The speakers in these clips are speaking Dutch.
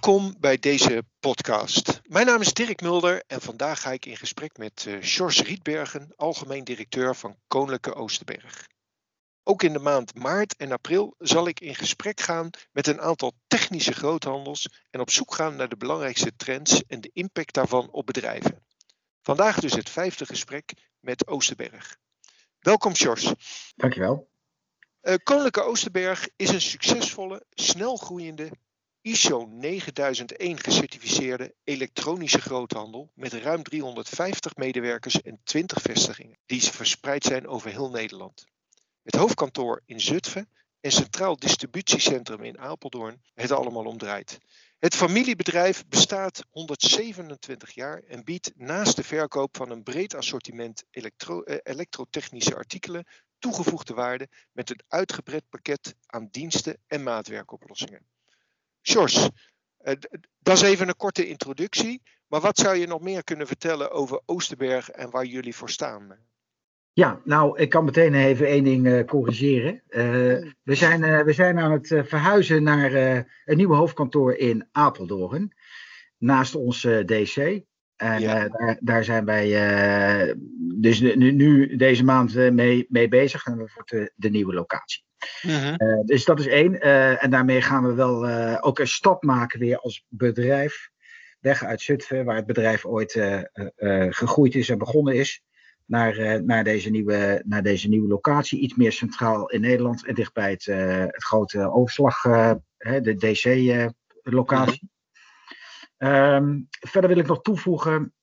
Welkom bij deze podcast. Mijn naam is Dirk Mulder en vandaag ga ik in gesprek met uh, George Rietbergen, algemeen directeur van Koninklijke Oosterberg. Ook in de maand maart en april zal ik in gesprek gaan met een aantal technische groothandels en op zoek gaan naar de belangrijkste trends en de impact daarvan op bedrijven. Vandaag dus het vijfde gesprek met Oosterberg. Welkom George. Dankjewel. Uh, Koninklijke Oosterberg is een succesvolle, snel groeiende ISO 9001 gecertificeerde elektronische groothandel met ruim 350 medewerkers en 20 vestigingen, die verspreid zijn over heel Nederland. Het hoofdkantoor in Zutphen en Centraal Distributiecentrum in Apeldoorn het allemaal omdraait. Het familiebedrijf bestaat 127 jaar en biedt naast de verkoop van een breed assortiment eh, elektrotechnische artikelen toegevoegde waarde met een uitgebreid pakket aan diensten en maatwerkoplossingen. Sjors, eh, dat is even een korte introductie. Maar wat zou je nog meer kunnen vertellen over Oosterberg en waar jullie voor staan? Ja, nou, ik kan meteen even één ding uh, corrigeren. Uh, we, zijn, uh, we zijn aan het verhuizen naar een nieuw hoofdkantoor in Apeldoorn. Naast ons DC. En daar, daar, zijn wij dus nu, nu, deze maand mee, mee bezig. En wordt de, de nieuwe locatie. Mhm. Eh, dus dat is één. Uh, en daarmee gaan we wel uh, ook een stap maken weer als bedrijf. Weg uit Zutphen, waar het bedrijf ooit gegroeid is en begonnen is. Naar, naar, deze nieuwe, naar deze nieuwe locatie. Iets meer centraal in Nederland en dichtbij het, het grote overslag, de DC-locatie. Mhm. Um, verder wil ik nog toevoegen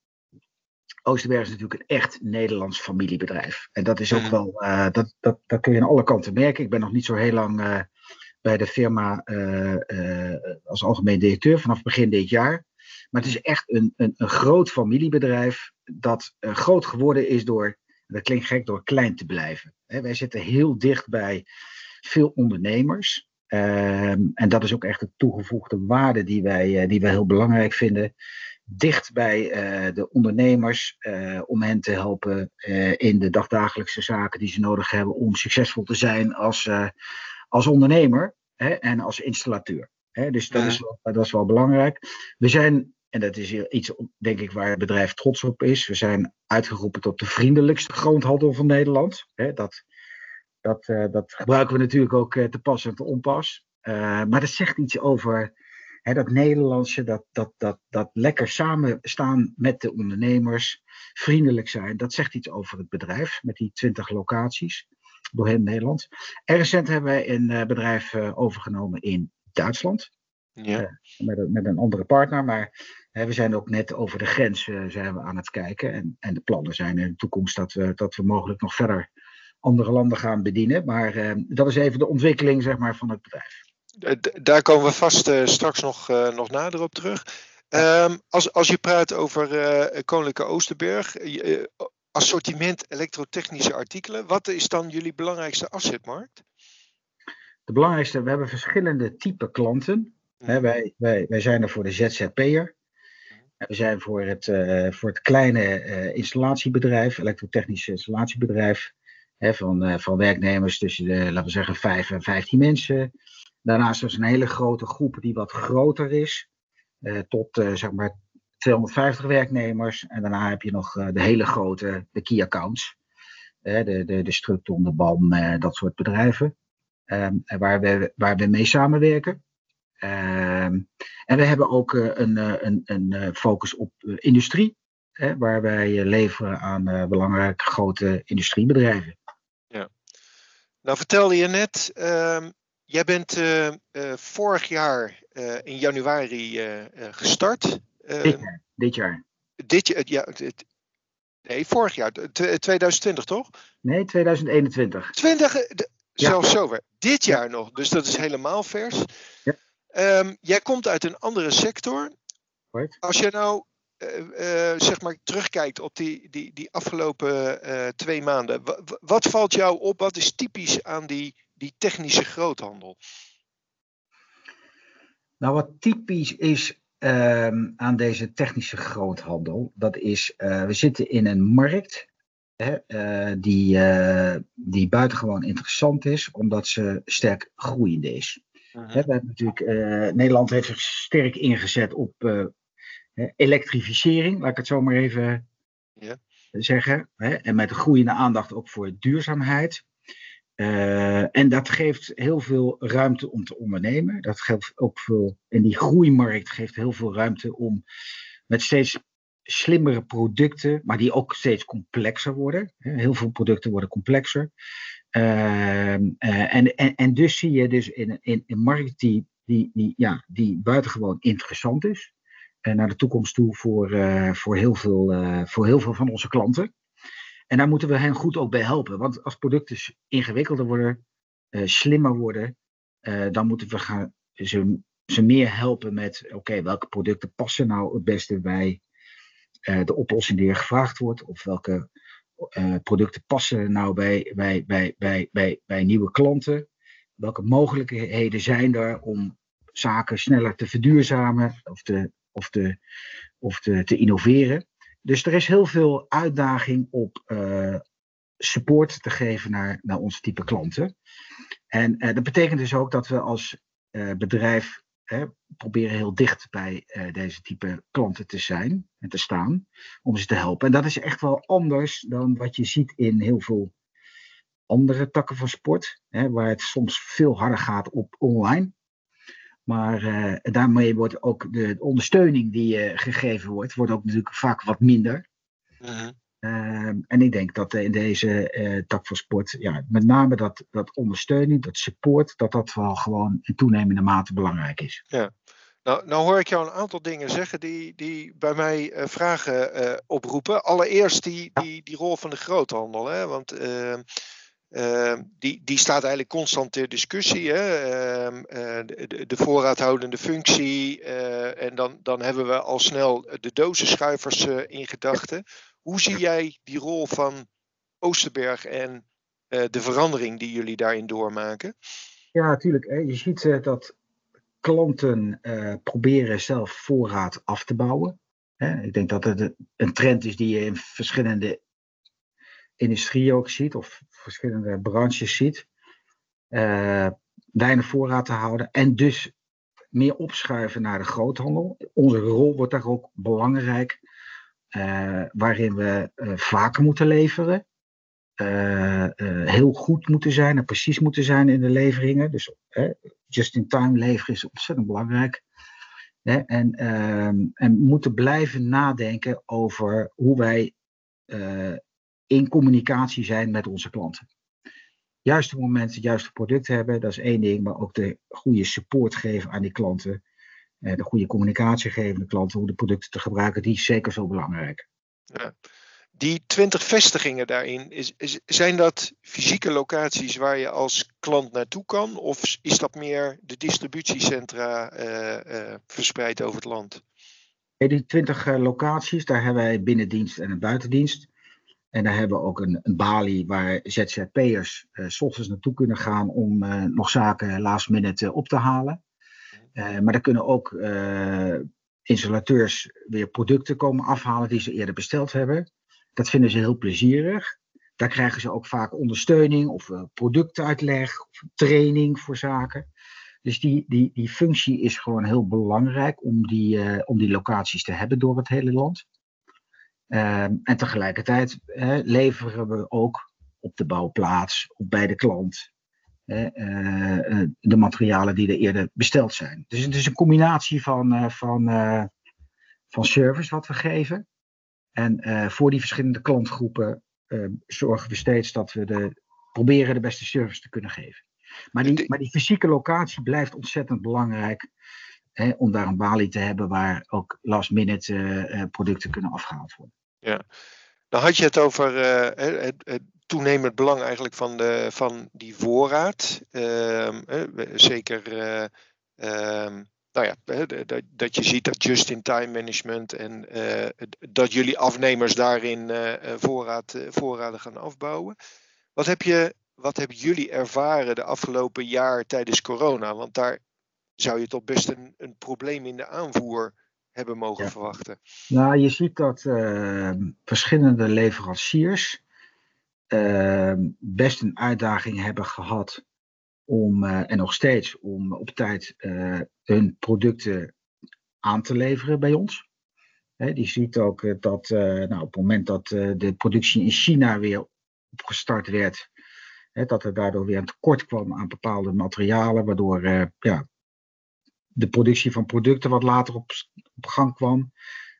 Oosterberg is natuurlijk een echt Nederlands familiebedrijf. En dat is ook wel, uh, dat, dat, dat kun je aan alle kanten merken. Ik ben nog niet zo heel lang uh, bij de firma uh, als algemeen directeur, vanaf begin dit jaar. Maar het is echt een, een, een groot familiebedrijf dat groot geworden is door, dat klinkt gek, door klein te blijven. wij zitten heel dicht bij veel ondernemers. Ehm, en dat is ook echt de toegevoegde waarde die wij, die wij heel belangrijk vinden dicht bij uh, de ondernemers uh, om hen te helpen uh, in de dagdagelijkse zaken die ze nodig hebben om succesvol te zijn als, als ondernemer hè, en als installateur. Hè. Dus dat, ja. is wel, dat is wel belangrijk. We zijn, en dat is iets denk ik waar het bedrijf trots op is, we zijn uitgeroepen tot de vriendelijkste groothandel van Nederland. Hè. Dat, dat, dat gebruiken we natuurlijk ook te pas en te onpas. maar dat zegt iets over dat Nederlandse, dat, dat, dat, dat lekker samenstaan met de ondernemers, vriendelijk zijn, dat zegt iets over het bedrijf met die 20 locaties door heel Nederland. En recent hebben wij een uh, bedrijf uh, overgenomen in Duitsland. Ja. Uh, met, een, met een andere partner, maar we zijn ook net over de grens zijn we aan het kijken. En, en de plannen zijn in de toekomst dat we, dat we mogelijk nog verder andere landen gaan bedienen. Maar dat is even de ontwikkeling zeg maar, van het bedrijf. Daar komen we vast uh, straks nog, uh, nog nader op terug. Um, als, als je praat over Koninklijke Oosterberg, assortiment elektrotechnische artikelen, wat is dan jullie belangrijkste afzetmarkt? De belangrijkste, we hebben verschillende type klanten. Mm. wij, wij, wij zijn er voor de ZZP'er. We zijn voor het, voor het kleine installatiebedrijf, elektrotechnische installatiebedrijf. Hè, van, van werknemers tussen de, laten we zeggen, 5 en 15 mensen. Daarnaast is een hele grote groep die wat groter is, eh, tot uh, zeg maar 250 werknemers. En daarna heb je nog uh, de hele grote, de key accounts. de, de, de Structon, de BAM, dat soort bedrijven. Um, waar, we, waar we mee samenwerken. Um, en we hebben ook een, een, een focus op industrie. Waar wij leveren aan belangrijke grote industriebedrijven. Ja. Nou vertelde je net, um, Jij bent uh, uh, vorig jaar uh, in januari gestart. Dit jaar. Dit jaar. Dit, ja, dit, nee, vorig jaar. 2020 toch? Nee, 2021. 20, de, ja. zelfs zover. Dit jaar nog, dus dat is helemaal vers. Ja. Um, jij komt uit een andere sector. Right. Als je nou zeg maar terugkijkt op die, die, die afgelopen twee maanden, wat valt jou op? Wat is typisch aan die die technische groothandel? Nou, wat typisch is um, aan deze technische groothandel, dat is, uh, we zitten in een markt hè, uh, die, uh, die buitengewoon interessant is, omdat ze sterk groeiende is. we hebben natuurlijk, Nederland heeft zich sterk ingezet op elektrificering, laat ik het zo maar even zeggen. Hè? En met groeiende aandacht ook voor duurzaamheid. Uh, en dat geeft heel veel ruimte om te ondernemen. Dat geldt ook veel. En die groeimarkt geeft heel veel ruimte om met steeds slimmere producten, maar die ook steeds complexer worden. Heel veel producten worden complexer. Uh, en, en, en dus zie je dus in, in een markt die, die, die, ja, die buitengewoon interessant is. Uh, naar de toekomst toe voor, voor, heel veel, voor heel veel van onze klanten. En daar moeten we hen goed ook bij helpen. Want als producten ingewikkelder worden, uh, slimmer worden, uh, dan moeten we gaan, ze, ze meer helpen met: oké, welke producten passen nou het beste bij uh, de oplossing die er gevraagd wordt? Of welke producten passen nou bij, bij, bij, bij, bij, bij nieuwe klanten? Welke mogelijkheden zijn er om zaken sneller te verduurzamen of te, of te, of te, te innoveren? Dus er is heel veel uitdaging op uh, support te geven naar, naar onze type klanten. En uh, dat betekent dus ook dat we als uh, bedrijf proberen heel dicht bij deze type klanten te zijn en te staan om ze te helpen. En dat is echt wel anders dan wat je ziet in heel veel andere takken van sport, hè, waar het soms veel harder gaat op online. Maar uh, daarmee wordt ook de ondersteuning die uh, gegeven wordt, wordt ook natuurlijk vaak wat minder. Uh-huh. Uh, en ik denk dat in deze uh, tak van sport, ja, met name dat, dat ondersteuning, dat support, dat dat wel gewoon in toenemende mate belangrijk is. Ja. Nou, nou hoor ik jou een aantal dingen zeggen die, die bij mij vragen oproepen. Allereerst die, die, die rol van de groothandel. Hè? Want ehm, Ehm, die, die staat eigenlijk constant ter discussie. Hè? Eh, de, de, voorraadhoudende functie. Uh, en dan, dan hebben we al snel de dozenschuivers uh, in gedachten. Hoe zie jij die rol van Oosterberg en de verandering die jullie daarin doormaken? Ja, natuurlijk. Je ziet dat klanten proberen zelf voorraad af te bouwen. Ik denk dat het een trend is die je in verschillende industrie ook ziet, of verschillende branches ziet, uh, weinig voorraad te houden en dus meer opschuiven naar de groothandel. Onze rol wordt daar ook belangrijk, uh, waarin we uh, vaker moeten leveren, heel goed moeten zijn en precies moeten zijn in de leveringen. Dus just-in-time leveren is ontzettend belangrijk. en, ehm, en moeten blijven nadenken over hoe wij in communicatie zijn met onze klanten. Juiste moment, het juiste product hebben, dat is één ding, maar ook de goede support geven aan die klanten, eh, de goede communicatie geven aan de klanten, hoe de producten te gebruiken, die is zeker zo belangrijk. Ja. Die 20 vestigingen daarin, is, is, zijn dat fysieke locaties waar je als klant naartoe kan? Of is dat meer de distributiecentra uh, uh, verspreid over het land? die 20 locaties, daar hebben wij binnendienst en een buitendienst. En daar hebben we ook een, een balie waar ZZP'ers uh, s ochtends naartoe kunnen gaan om uh, nog zaken last minute uh, op te halen. Uh, maar daar kunnen ook installateurs weer producten komen afhalen die ze eerder besteld hebben. Dat vinden ze heel plezierig. Daar krijgen ze ook vaak ondersteuning of productuitleg of training voor zaken. Dus die, die, die functie is gewoon heel belangrijk om die, om die locaties te hebben door het hele land. Ehm, en tegelijkertijd leveren we ook op de bouwplaats, of bij de klant, uh, de materialen die er eerder besteld zijn. Dus het is een combinatie van, uh, van, van service wat we geven. En voor die verschillende klantgroepen ehm, zorgen we steeds dat we de, proberen de beste service te kunnen geven. Maar die, maar die fysieke locatie blijft ontzettend belangrijk. Om daar een balie te hebben waar ook last minute producten kunnen afgehaald worden. Ja, dan had je het over uh, het, het, toenemend belang eigenlijk van, de, van die voorraad. Uh, zeker uh, nou ja, dat, dat je ziet dat just-in-time management en dat jullie afnemers daarin voorraad, voorraden gaan afbouwen. Wat, heb je, wat hebben jullie ervaren de afgelopen jaar tijdens corona? Want daar zou je toch best een, een probleem in de aanvoer hebben mogen verwachten? Nou, je ziet dat uh, verschillende leveranciers uh, best een uitdaging hebben gehad om, en nog steeds, om op tijd hun producten aan te leveren bij ons. die ziet ook dat nou, op het moment dat de productie in China weer opgestart werd, dat er daardoor weer een tekort kwam aan bepaalde materialen, waardoor ja, de productie van producten wat later op, op gang kwam.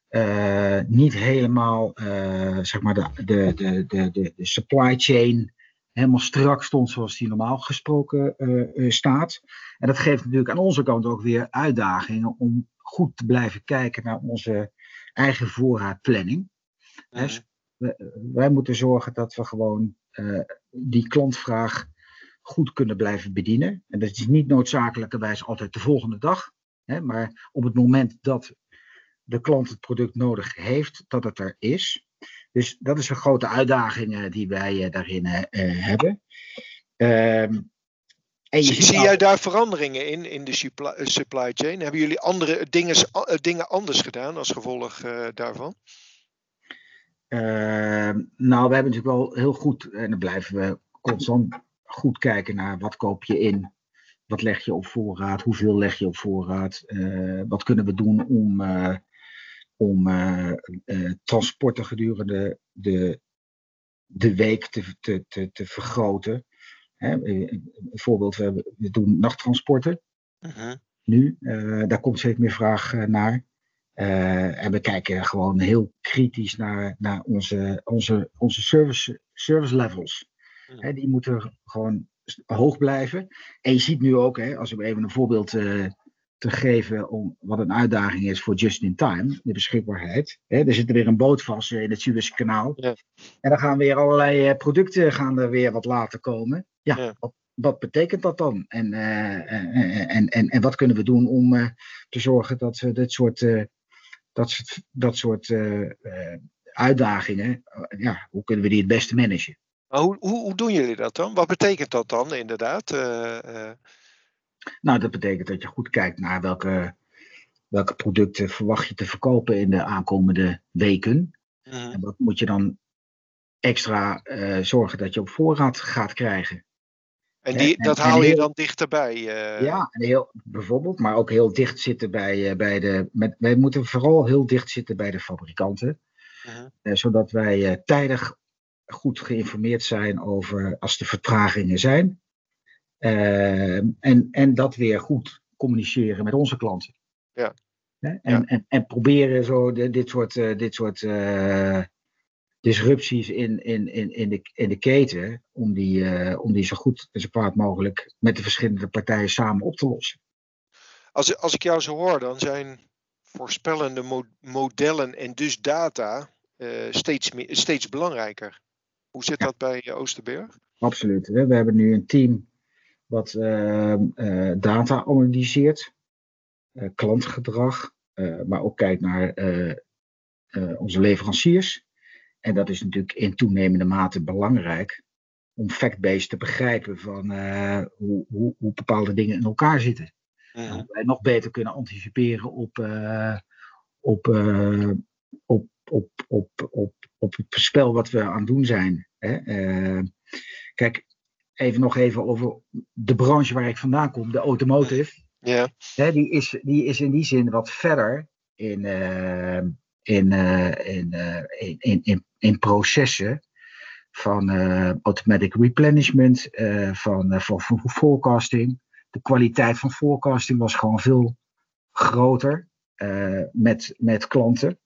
Uh, niet helemaal uh, zeg maar de, de, de, de, de supply chain helemaal strak stond zoals die normaal gesproken uh, staat. En dat geeft natuurlijk aan onze kant ook weer uitdagingen om goed te blijven kijken naar onze eigen voorraadplanning. Dus wij moeten zorgen dat we gewoon die klantvraag goed kunnen blijven bedienen. En dat is niet noodzakelijkerwijs altijd de volgende dag. Hè, maar op het moment dat de klant het product nodig heeft, dat het er is. Dus dat is een grote uitdaging uh, die wij uh, daarin uh, hebben. Ehm, en zie, zie jij daar veranderingen in, in de supply, supply chain? Hebben jullie andere dingen, dingen anders gedaan als gevolg daarvan? Ehm, nou, we hebben natuurlijk wel heel goed, en dan blijven we constant goed kijken naar wat koop je in, wat leg je op voorraad, hoeveel leg je op voorraad, wat kunnen we doen om om uh, uh, transporten gedurende de, de week te, te, te, te vergroten. Hè, een voorbeeld, we, we doen nachttransporten. Uh-huh. Nu, daar komt steeds meer vraag naar. en we kijken gewoon heel kritisch naar, naar onze, onze, onze service, service levels. Uh-huh. Hè, die moeten gewoon hoog blijven. En je ziet nu ook, hè, als we even een voorbeeld te geven om wat een uitdaging is voor just in time, de beschikbaarheid. Hè, er zit er weer een boot vast in het Suezkanaal. Ja. En dan gaan weer allerlei eh, producten gaan er weer wat later komen. Ja, Wat, wat, betekent dat dan? En, uh, en, en, en, wat kunnen we doen om uh, te zorgen dat we dit soort, dat soort, dat soort uitdagingen, ja, hoe kunnen we die het beste managen? Maar hoe, hoe, hoe doen jullie dat dan? Wat betekent dat dan inderdaad? Nou, dat betekent dat je goed kijkt naar welke, welke producten verwacht je te verkopen in de aankomende weken. Mhm. En wat moet je dan extra uh, zorgen dat je op voorraad gaat krijgen. En, die, dat haal je dan dichterbij? Uh... Ja, heel, bijvoorbeeld, maar ook heel dicht zitten bij, uh, bij de. Met, wij moeten vooral heel dicht zitten bij de fabrikanten. Mhm. zodat wij tijdig goed geïnformeerd zijn over als er vertragingen zijn. Ehm, en, en dat weer goed communiceren met onze klanten. Ja. En, ja. en, en proberen zo de, dit soort, uh, dit soort uh, disrupties in, in, in, in, de, in de keten, om die, uh, om die zo goed en zo kwaad mogelijk met de verschillende partijen samen op te lossen. Als, als ik jou zo hoor, dan zijn voorspellende mo modellen en dus data steeds, meer, steeds belangrijker. Hoe zit dat bij Oosterberg? Absoluut. We hebben nu een team wat ehm, eh, data analyseert, eh, klantgedrag, eh, maar ook kijkt naar onze leveranciers. En dat is natuurlijk in toenemende mate belangrijk om fact-based te begrijpen van hoe, hoe, hoe, bepaalde dingen in elkaar zitten. Ja. Hoe wij nog beter kunnen anticiperen op, op, op, op, op, op, op het spel wat we aan het doen zijn. Hè? kijk, even nog even over de branche waar ik vandaan kom, de automotive. Ja. Hè, die, is, die is in die zin wat verder in, uh, in, uh, in, uh, in, in, in, processen van automatic replenishment, van, van, van forecasting. De kwaliteit van forecasting was gewoon veel groter met, met klanten.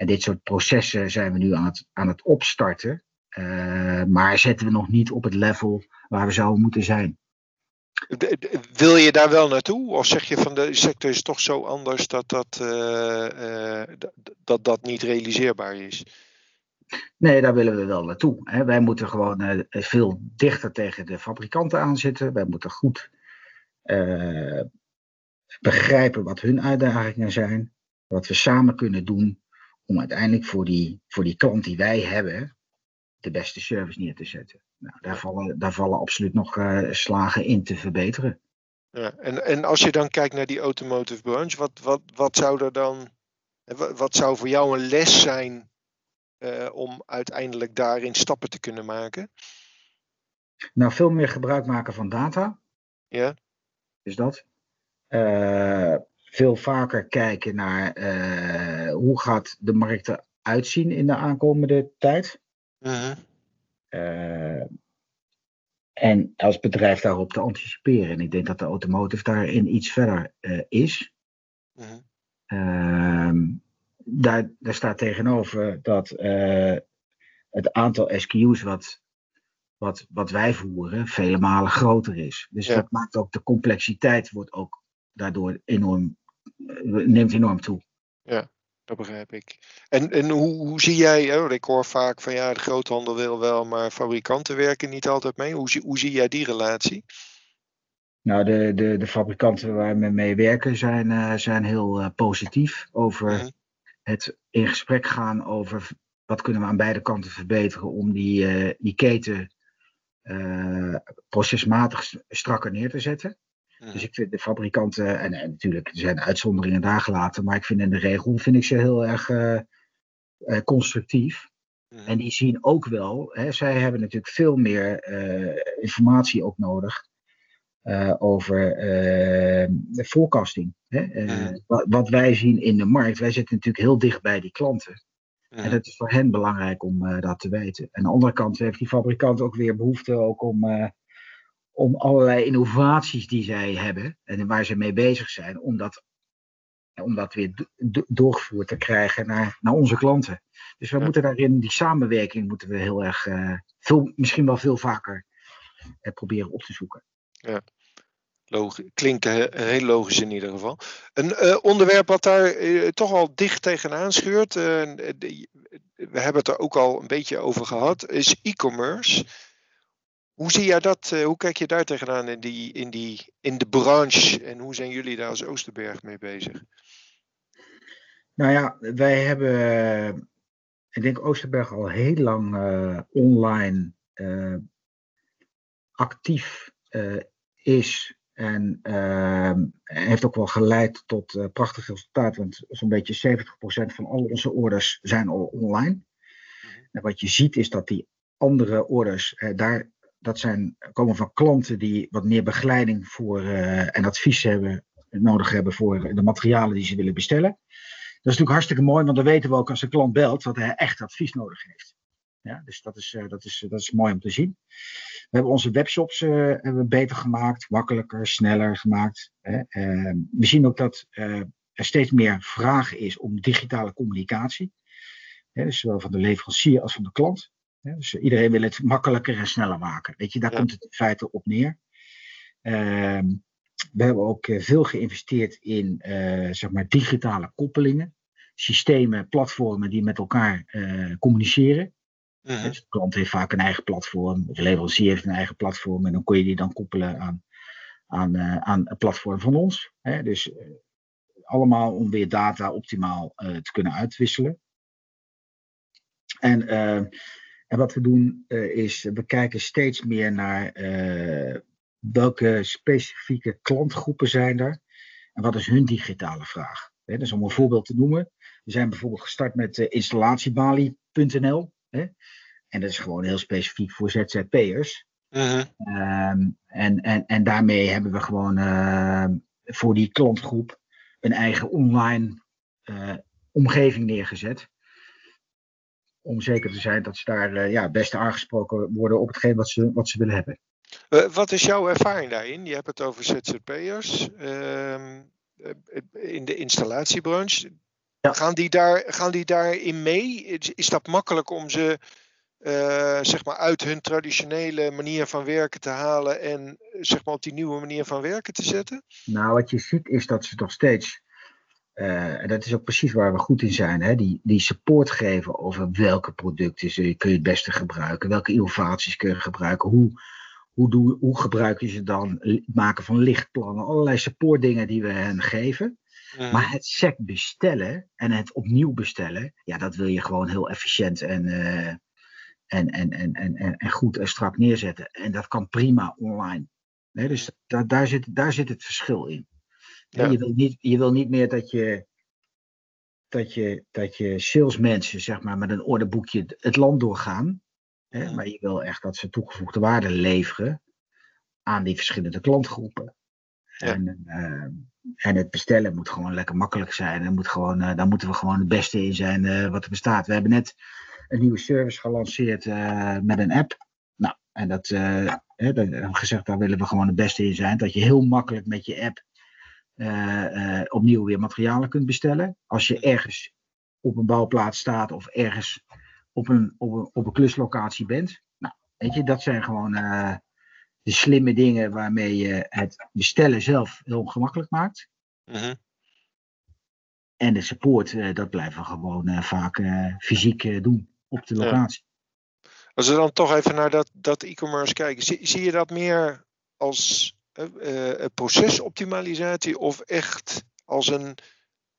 En dit soort processen zijn we nu aan het, aan het opstarten. Uh, maar zetten we nog niet op het level waar we zouden moeten zijn. Wil je daar wel naartoe? Of zeg je van de sector is toch zo anders dat dat, uh, uh, dat, dat niet realiseerbaar is? Nee, daar willen we wel naartoe. Hè. Wij moeten gewoon veel dichter tegen de fabrikanten aanzitten. Wij moeten goed begrijpen wat hun uitdagingen zijn. Wat we samen kunnen doen om uiteindelijk voor die, voor die klant die wij hebben, de beste service neer te zetten. Nou, daar, vallen, daar vallen absoluut nog uh, slagen in te verbeteren. Ja, en, en als je dan kijkt naar die automotive branche, wat, wat, wat zou er dan, wat zou voor jou een les zijn uh, om uiteindelijk daarin stappen te kunnen maken? Nou, veel meer gebruik maken van data. Ja. Dus dat. Uh, veel vaker kijken naar uh, hoe gaat de markt eruit zien in de aankomende tijd. Uh-huh. Uh, en als bedrijf daarop te anticiperen. En ik denk dat de automotive daarin iets verder is. Uh-huh. daar, daar staat tegenover dat het aantal SKU's wat wat, wat wij voeren vele malen groter is. Dus Ja. dat maakt ook de complexiteit wordt ook daardoor enorm, eh, neemt enorm toe. Dat begrijp ik. En, en hoe, hoe zie jij, hè, want ik hoor vaak van ja, de groothandel wil wel, maar fabrikanten werken niet altijd mee. Hoe, zie- hoe zie jij die relatie? Nou, de, de, de fabrikanten waar we mee werken zijn, eh, zijn heel eh, positief over Mhm. het in gesprek gaan over wat kunnen we aan beide kanten verbeteren om die, eh, die keten eh, procesmatig strakker neer te zetten. Dus ik vind de fabrikanten, en, en natuurlijk er zijn uitzonderingen daar gelaten, maar ik vind in de regel vind ik ze heel erg eh, eh, constructief. En die zien ook wel, hè, zij hebben natuurlijk veel meer eh, informatie ook nodig over de forecasting. Hè? Wat, wat wij zien in de markt, wij zitten natuurlijk heel dicht bij die klanten. En dat is voor hen belangrijk om dat te weten. En aan de andere kant heeft die fabrikant ook weer behoefte ook om, om allerlei innovaties die zij hebben en waar ze mee bezig zijn, om dat, om dat weer do- do- doorgevoerd te krijgen naar, naar onze klanten. Dus we Ja. moeten daarin, die samenwerking moeten we heel erg, eh, veel, misschien wel veel vaker eh, proberen op te zoeken. Logi- klinkt he- heel logisch in ieder geval. Een eh, onderwerp wat daar eh, toch al dicht tegenaan scheurt, eh, we hebben het er ook al een beetje over gehad, is e-commerce. Hoe zie jij dat, eh, hoe kijk je daar tegenaan in, die, in, die, in de branche en hoe zijn jullie daar als Oosterberg mee bezig? Nou ja, wij hebben, eh, ik denk Oosterberg al heel lang eh, online actief is. En heeft ook wel geleid tot eh prachtig resultaat. Want zo'n beetje 70% van al onze orders zijn al online. En wat je ziet is dat die andere orders, daar, dat zijn, komen van klanten die wat meer begeleiding voor, eh, en advies hebben, nodig hebben voor de materialen die ze willen bestellen. Dat is natuurlijk hartstikke mooi, want dan weten we ook als de klant belt dat hij echt advies nodig heeft. Ja, dus dat is, eh, dat, is, dat is mooi om te zien. We hebben onze webshops eh, hebben beter gemaakt, makkelijker, sneller gemaakt. Hè. Eh, we zien ook dat eh, er steeds meer vraag is om digitale communicatie. Dus zowel van de leverancier als van de klant. Dus iedereen wil het makkelijker en sneller maken. Weet je, daar Ja. komt het in feite op neer. Ehm, we hebben ook eh, veel geïnvesteerd in eh, zeg maar digitale koppelingen. Systemen, platformen die met elkaar eh, communiceren. Mhm. Dus de klant heeft vaak een eigen platform, of de leverancier heeft een eigen platform. En dan kun je die dan koppelen aan, aan, aan een platform van ons. Hè? Dus allemaal om weer data optimaal te kunnen uitwisselen. En, eh, en wat we doen eh, is, we kijken steeds meer naar eh, welke specifieke klantgroepen zijn er. En wat is hun digitale vraag? Dus om een voorbeeld te noemen. We zijn bijvoorbeeld gestart met eh, installatiebali.nl. Hè? En dat is gewoon heel specifiek voor ZZP'ers. Mhm. Ehm, en, en, en daarmee hebben we gewoon ehm, voor die klantgroep een eigen online eh, omgeving neergezet. Om zeker te zijn dat ze daar eh, ja, best aangesproken worden op hetgeen wat ze, wat ze willen hebben. Eh, wat is jouw ervaring daarin? Je hebt het over ZZP'ers ehm, eh, in de installatiebranche. Ja. Gaan, die daar, gaan die daarin mee? Is, is dat makkelijk om ze zeg maar uit hun traditionele manier van werken te halen en zeg maar op die nieuwe manier van werken te zetten? Nou, wat je ziet is dat ze nog steeds, en dat is ook precies waar we goed in zijn, hè, die, die support geven over welke producten ze, kun je het beste gebruiken, welke innovaties kun je gebruiken, hoe, hoe, doe, hoe gebruik je ze dan, het maken van lichtplannen, allerlei supportdingen die we hen geven. Maar het sec bestellen en het opnieuw bestellen, ja, dat wil je gewoon heel efficiënt en, eh, en, en, en, en, en, en goed en strak neerzetten. En dat kan prima online. Dus da- daar, zit, daar zit het verschil in. Ja. Je, wil niet, je wil niet meer dat je, dat je, dat je salesmensen zeg maar, met een orderboekje het- land doorgaan. Hè, maar je wil echt dat ze toegevoegde waarde leveren. aan die verschillende klantgroepen. En, en het bestellen moet gewoon lekker makkelijk zijn. Er moet gewoon, daar moeten we gewoon het beste in zijn wat er bestaat. We hebben net een nieuwe service gelanceerd met een app. Nou, en dat, hè, dat gezegd, daar willen we gewoon het beste in zijn. Dat je heel makkelijk met je app opnieuw weer materialen kunt bestellen. Als je ergens op een bouwplaats staat of ergens op een, op een, op een kluslocatie bent. Nou, weet je, dat zijn gewoon uh, de slimme dingen waarmee je het bestellen zelf heel gemakkelijk maakt. Uh En de support, dat blijven we gewoon vaak fysiek doen op de locatie. Als we dan toch even naar dat, dat e-commerce kijken, zie, zie je dat meer als procesoptimalisatie of echt als een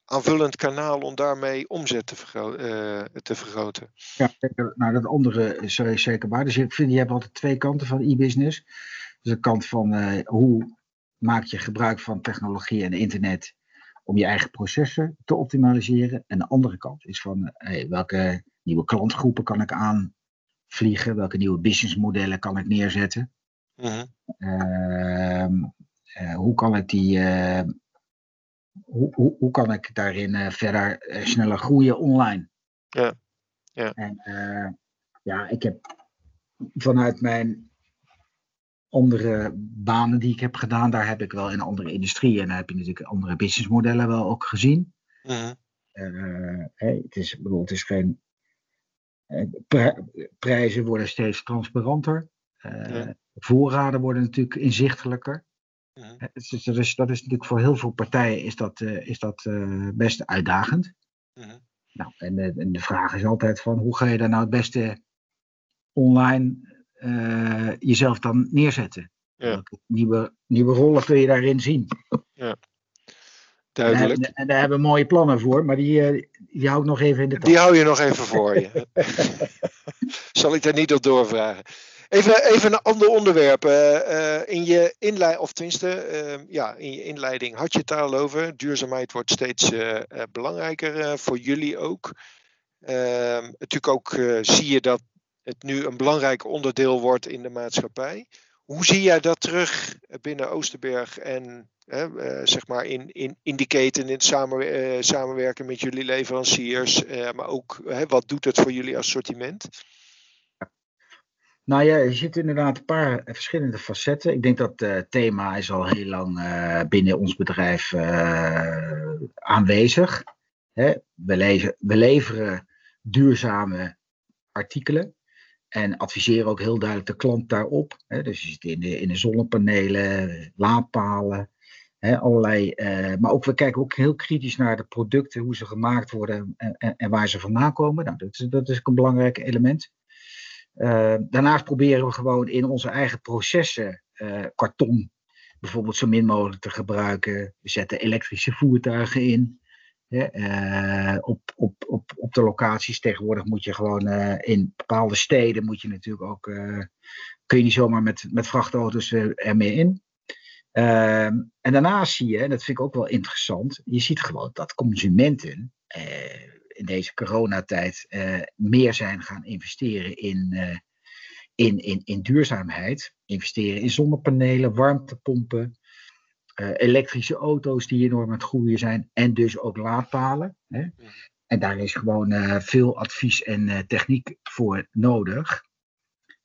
aanvullend kanaal om daarmee omzet te, uh, te vergroten? Ja, nou dat andere is zeker waar. Dus ik vind, je hebt altijd twee kanten van e-business. Dus de kant van hoe maak je gebruik van technologie en internet om je eigen processen te optimaliseren. En de andere kant is van hey, welke nieuwe klantgroepen kan ik aanvliegen, welke nieuwe businessmodellen kan ik neerzetten. Uh hoe kan ik die. Uh, hoe, hoe, hoe kan ik daarin uh, verder sneller groeien online? Ja. ja. En ja, ik heb vanuit mijn andere banen die ik heb gedaan, daar heb ik wel in andere industrieën en daar heb je natuurlijk andere businessmodellen wel ook gezien. Uh hey, het, is, bedoel, het is geen. Prijzen worden steeds transparanter. Ja voorraden worden natuurlijk inzichtelijker. Ja. Dus dat, is, dat is natuurlijk voor heel veel partijen is dat, uh, is dat uh, best uitdagend. Ja. Nou, en, de, en de vraag is altijd van hoe ga je daar nou het beste online uh, jezelf dan neerzetten? Ja. Nieuwe, nieuwe rollen kun je daarin zien. Ja. Duidelijk. En, en, daar hebben we mooie plannen voor, maar die, die hou ik nog even in de tas. Die hou je nog even voor je. Zal ik daar niet op doorvragen. Even, even een ander onderwerp. Uh, in je inleiding, of tenminste, uh, ja, in je inleiding had je het daar al over. Duurzaamheid wordt steeds uh, belangrijker voor jullie ook. Ehm, natuurlijk ook zie je dat het nu een belangrijk onderdeel wordt in de maatschappij. Hoe zie jij dat terug binnen Oosterberg en zeg maar in, in indicaten, in het samen, samenwerken met jullie leveranciers, maar ook wat doet het voor jullie assortiment? Nou ja, je ziet inderdaad een paar verschillende facetten. Ik denk dat het uh, thema is al heel lang uh, binnen ons bedrijf aanwezig. Hè? We, lezen, we leveren duurzame artikelen en adviseren ook heel duidelijk de klant daarop. Hè? Dus je zit in de, in de zonnepanelen, laadpalen, hè? allerlei. maar ook we kijken ook heel kritisch naar de producten, hoe ze gemaakt worden en, en, waar ze vandaan komen. Nou, dat, dat is ook een belangrijk element. Uh, daarnaast proberen we gewoon in onze eigen processen uh, karton bijvoorbeeld zo min mogelijk te gebruiken. We zetten elektrische voertuigen in. op, op, op, op de locaties tegenwoordig moet je gewoon in bepaalde steden moet je natuurlijk ook kun je niet zomaar met, met vrachtauto's ermee in. Ehm, en daarnaast zie je, en dat vind ik ook wel interessant, je ziet gewoon dat consumenten in deze coronatijd uh, meer zijn gaan investeren in, uh, in, in, in duurzaamheid. Investeren in zonnepanelen, warmtepompen, uh, elektrische auto's die enorm aan het groeien zijn en dus ook laadpalen. Hè? En daar is gewoon veel advies en techniek voor nodig.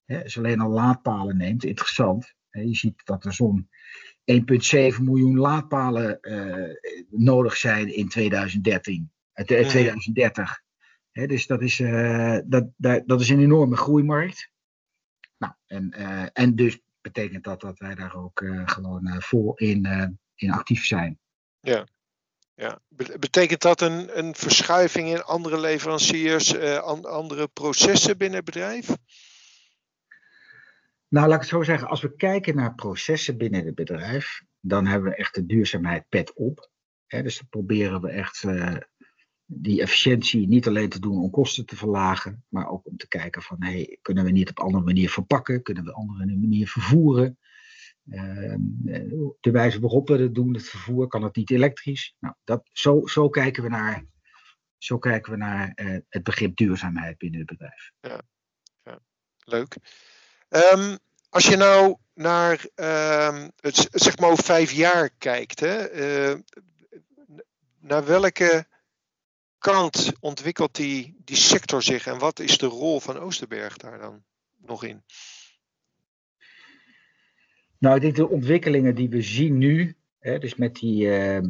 Hè? Als je alleen al laadpalen neemt, interessant. Hè? Je ziet dat er zo'n 1,7 miljoen laadpalen nodig zijn in 2013. 2030. dus dat is, uh, dat, dat, dat is een enorme groeimarkt. Nou, en, uh, en dus betekent dat dat wij daar ook uh, gewoon vol in, in actief zijn. Ja. Ja. Betekent dat een, een verschuiving in andere leveranciers, an, andere processen binnen het bedrijf? Nou, laat ik het zo zeggen. Als we kijken naar processen binnen het bedrijf, dan hebben we echt de duurzaamheid pet op. dus dan proberen we echt die efficiëntie niet alleen te doen om kosten te verlagen, maar ook om te kijken van hey, kunnen we niet op andere manier verpakken, kunnen we op andere manier vervoeren. Uh, de wijze waarop we het doen, het vervoer, kan het niet elektrisch. Nou, dat, zo, zo kijken we naar, zo kijken we naar uh, het begrip duurzaamheid binnen het bedrijf. Ja, leuk. Um, als je nou naar ehm, het, zeg maar over vijf jaar kijkt, hè, eh, naar welke kant ontwikkelt die, die sector zich en wat is de rol van Oosterberg daar dan nog in? Nou, ik denk de ontwikkelingen die we zien nu, hè, dus met die ehm,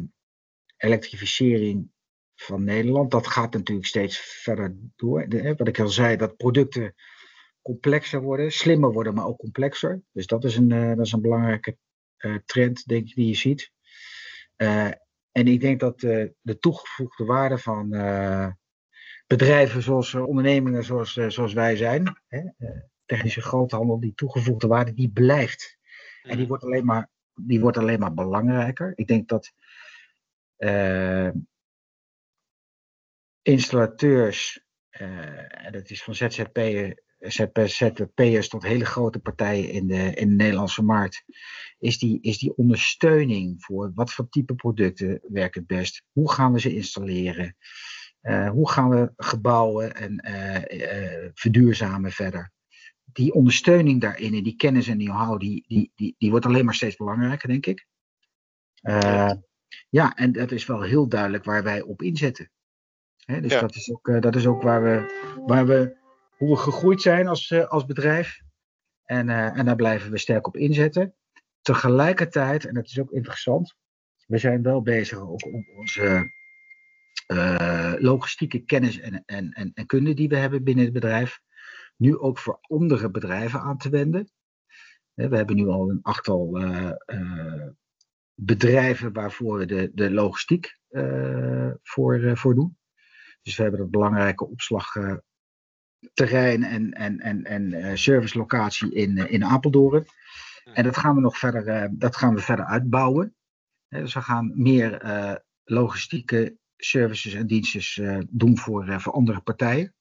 elektrificering van Nederland, dat gaat natuurlijk steeds verder door. hè, wat ik al zei, dat producten complexer worden, slimmer worden, maar ook complexer. Dus dat is een, uh, dat is een belangrijke uh, trend, denk ik, die je ziet. En ik denk dat de toegevoegde waarde van bedrijven zoals ondernemingen zoals, zoals wij zijn, hè, technische groothandel, die toegevoegde waarde, die blijft. En die wordt alleen maar, die wordt alleen maar belangrijker. Ik denk dat installateurs, en dat is van ZZP'er ZZP'ers tot hele grote partijen in de, in de Nederlandse markt, is die, is die ondersteuning voor wat voor type producten werkt het best? Hoe gaan we ze installeren? Uh, hoe gaan we gebouwen en uh, uh, verduurzamen verder? Die ondersteuning daarin en die kennis en die know die, die, die, die wordt alleen maar steeds belangrijker, denk ik. ja, en dat is wel heel duidelijk waar wij op inzetten. Hè, dus ja. dat, is ook, dat is ook waar we, waar we hoe we gegroeid zijn als, uh, als bedrijf. En, uh, en daar blijven we sterk op inzetten. Tegelijkertijd, en dat is ook interessant, we zijn wel bezig ook om onze uh, logistieke kennis en, en, en, en kunde die we hebben binnen het bedrijf, nu ook voor andere bedrijven aan te wenden. We hebben nu al een achttal bedrijven waarvoor we de, de logistiek voor, voor doen. Dus we hebben dat belangrijke opslag, terrein en, en, en, en uh, servicelocatie in, uh, in Apeldoorn. En dat gaan we nog verder, uh, dat gaan we verder uitbouwen. dus we gaan meer logistieke services en diensten doen voor, voor andere partijen.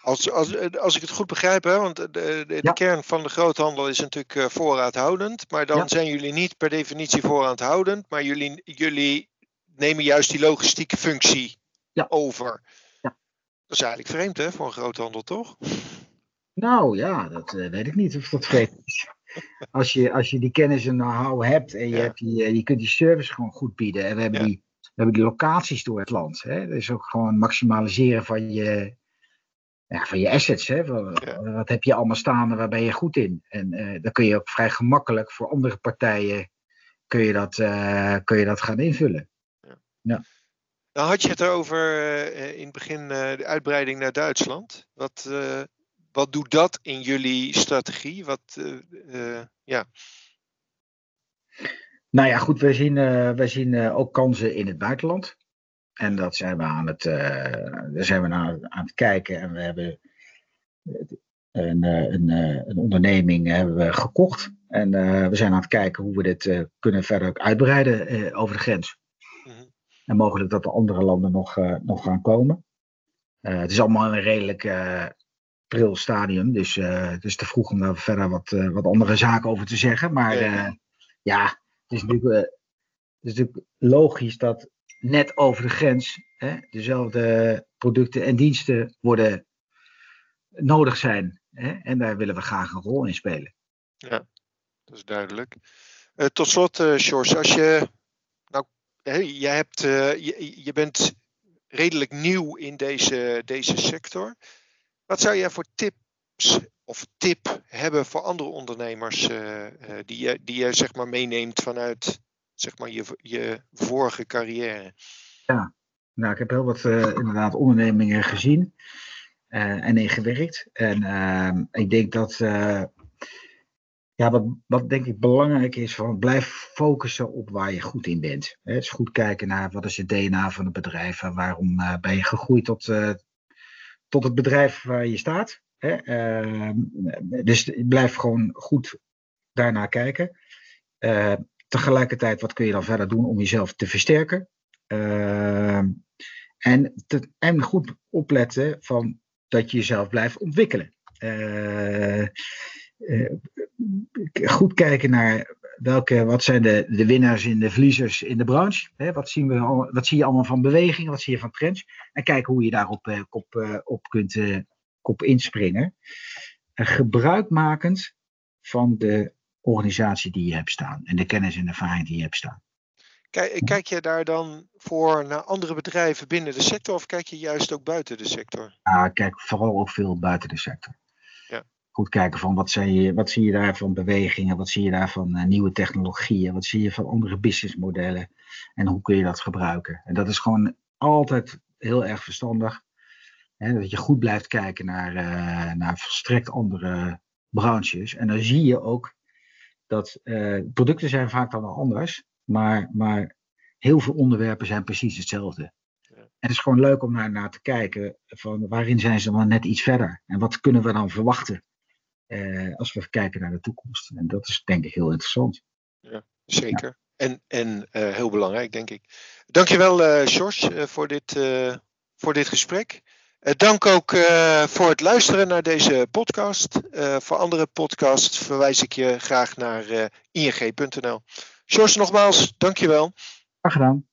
Als, als, als ik het goed begrijp, hè, want de, de, de ja. kern van de groothandel is natuurlijk voorraadhoudend. Maar dan ja. zijn jullie niet per definitie voorraadhoudend, maar jullie, jullie nemen juist die logistieke functie ja. over. Dat is eigenlijk vreemd hè, voor een groothandel, toch? Nou ja, dat uh, weet ik niet of dat vreemd is. Als je, als je die kennis en know-how hebt en je, ja. hebt die, uh, je kunt die service gewoon goed bieden. En we hebben, ja. die, we hebben die locaties door het land. Hè? Dat is ook gewoon maximaliseren van je, ja, van je assets. Hè? Wat, ja. wat heb je allemaal staan en waar ben je goed in? En uh, dan kun je ook vrij gemakkelijk voor andere partijen kun je dat, kun je dat gaan invullen. Ja. Nou had je het erover uh, in het begin uh, de uitbreiding naar Duitsland. Wat, wat doet dat in jullie strategie? Wat, ja. Nou ja, goed, wij zien, wij zien ook kansen in het buitenland. En dat zijn we aan het, daar zijn we naar aan het kijken. En we hebben een, een, een onderneming hebben we gekocht. En we zijn aan het kijken hoe we dit kunnen verder uitbreiden over de grens. En mogelijk dat de andere landen nog, uh, nog gaan komen. Uh, het is allemaal een redelijk uh, pril stadium. Dus het is te vroeg om daar verder wat, wat andere zaken over te zeggen. Maar ja, ja het, is natuurlijk, het is natuurlijk logisch dat net over de grens hè, dezelfde producten en diensten worden nodig zijn. Hè, en daar willen we graag een rol in spelen. Ja, dat is duidelijk. tot slot, uh, George, als je jij hebt, uh, je, je, bent redelijk nieuw in deze, deze sector. Wat zou jij voor tips of tip hebben voor andere ondernemers uh, die, je, die je zeg maar meeneemt vanuit zeg maar, je, je vorige carrière? Ja, nou, ik heb heel wat inderdaad ondernemingen gezien en ingewerkt. En ehm, ik denk dat ja, wat, wat denk ik belangrijk is, van blijf focussen op waar je goed in bent. He, dus goed kijken naar wat is het DNA van het bedrijf en waarom uh, ben je gegroeid tot, uh, tot het bedrijf waar je staat. Uh, dus blijf gewoon goed daarnaar kijken. Eh, tegelijkertijd, wat kun je dan verder doen om jezelf te versterken? Ehm, en, en goed opletten van dat je jezelf blijft ontwikkelen. Goed kijken naar welke, wat zijn de, de winnaars en de verliezers in de branche. Hè? Wat, zien we, wat zie je allemaal van bewegingen, wat zie je van trends. En kijken hoe je daarop uh, op, uh, op kunt op inspringen. gebruikmakend van de organisatie die je hebt staan en de kennis en ervaring die je hebt staan. Kijk, kijk je daar dan voor naar andere bedrijven binnen de sector of kijk je juist ook buiten de sector? Ja, kijk vooral ook veel buiten de sector. Goed kijken van wat, zie je, wat zie je daar van bewegingen, wat zie je daar van uh, nieuwe technologieën, wat zie je van andere businessmodellen en hoe kun je dat gebruiken. En dat is gewoon altijd heel erg verstandig. Hè, dat je goed blijft kijken naar, uh, naar volstrekt andere branches. En dan zie je ook dat uh, producten zijn vaak dan wel anders, maar, maar heel veel onderwerpen zijn precies hetzelfde. En het is gewoon leuk om naar, naar te kijken van waarin zijn ze dan net iets verder en wat kunnen we dan verwachten uh, als we kijken naar de toekomst. En dat is denk ik heel interessant. Ja, zeker. Ja. En, en uh, heel belangrijk, denk ik. Dankjewel, uh, George, voor, dit, voor dit gesprek. dank ook voor het luisteren naar deze podcast. voor andere podcasts verwijs ik je graag naar ing.nl. George, nogmaals, dankjewel. Graag gedaan.